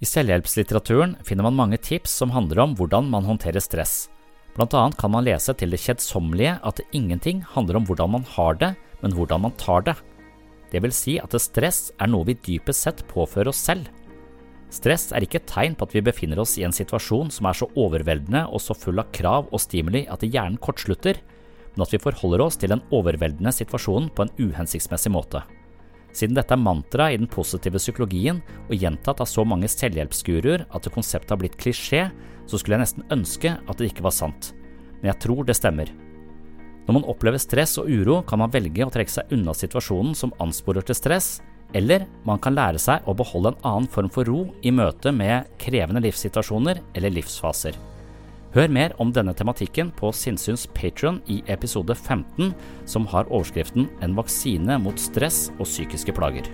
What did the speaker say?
I selvhjelpslitteraturen finner man mange tips som handler om hvordan man håndterer stress. Blant annet kan man lese til det kjedsommelige at ingenting handler om hvordan man har det, men hvordan man tar det. Det vil si at stress er noe vi dypest sett påfører oss selv. Stress er ikke et tegn på at vi befinner oss i en situasjon som er så overveldende og så full av krav og stimuli at hjernen kortslutter, men at vi forholder oss til den overveldende situasjonen på en uhensiktsmessig måte. Siden dette er mantra i den positive psykologien og gjentatt av så mange selvhjelpsguruer at konseptet har blitt klisjé, så skulle jeg nesten ønske at det ikke var sant. Men jeg tror det stemmer. Når man opplever stress og uro, kan man velge å trekke seg unna situasjonen som ansporer til stress, eller man kan lære seg å beholde en annen form for ro i møte med krevende livssituasjoner eller livsfaser. Hør mer om denne tematikken på Sinnsyns Patrion i episode 15, som har overskriften En vaksine mot stress og psykiske plager.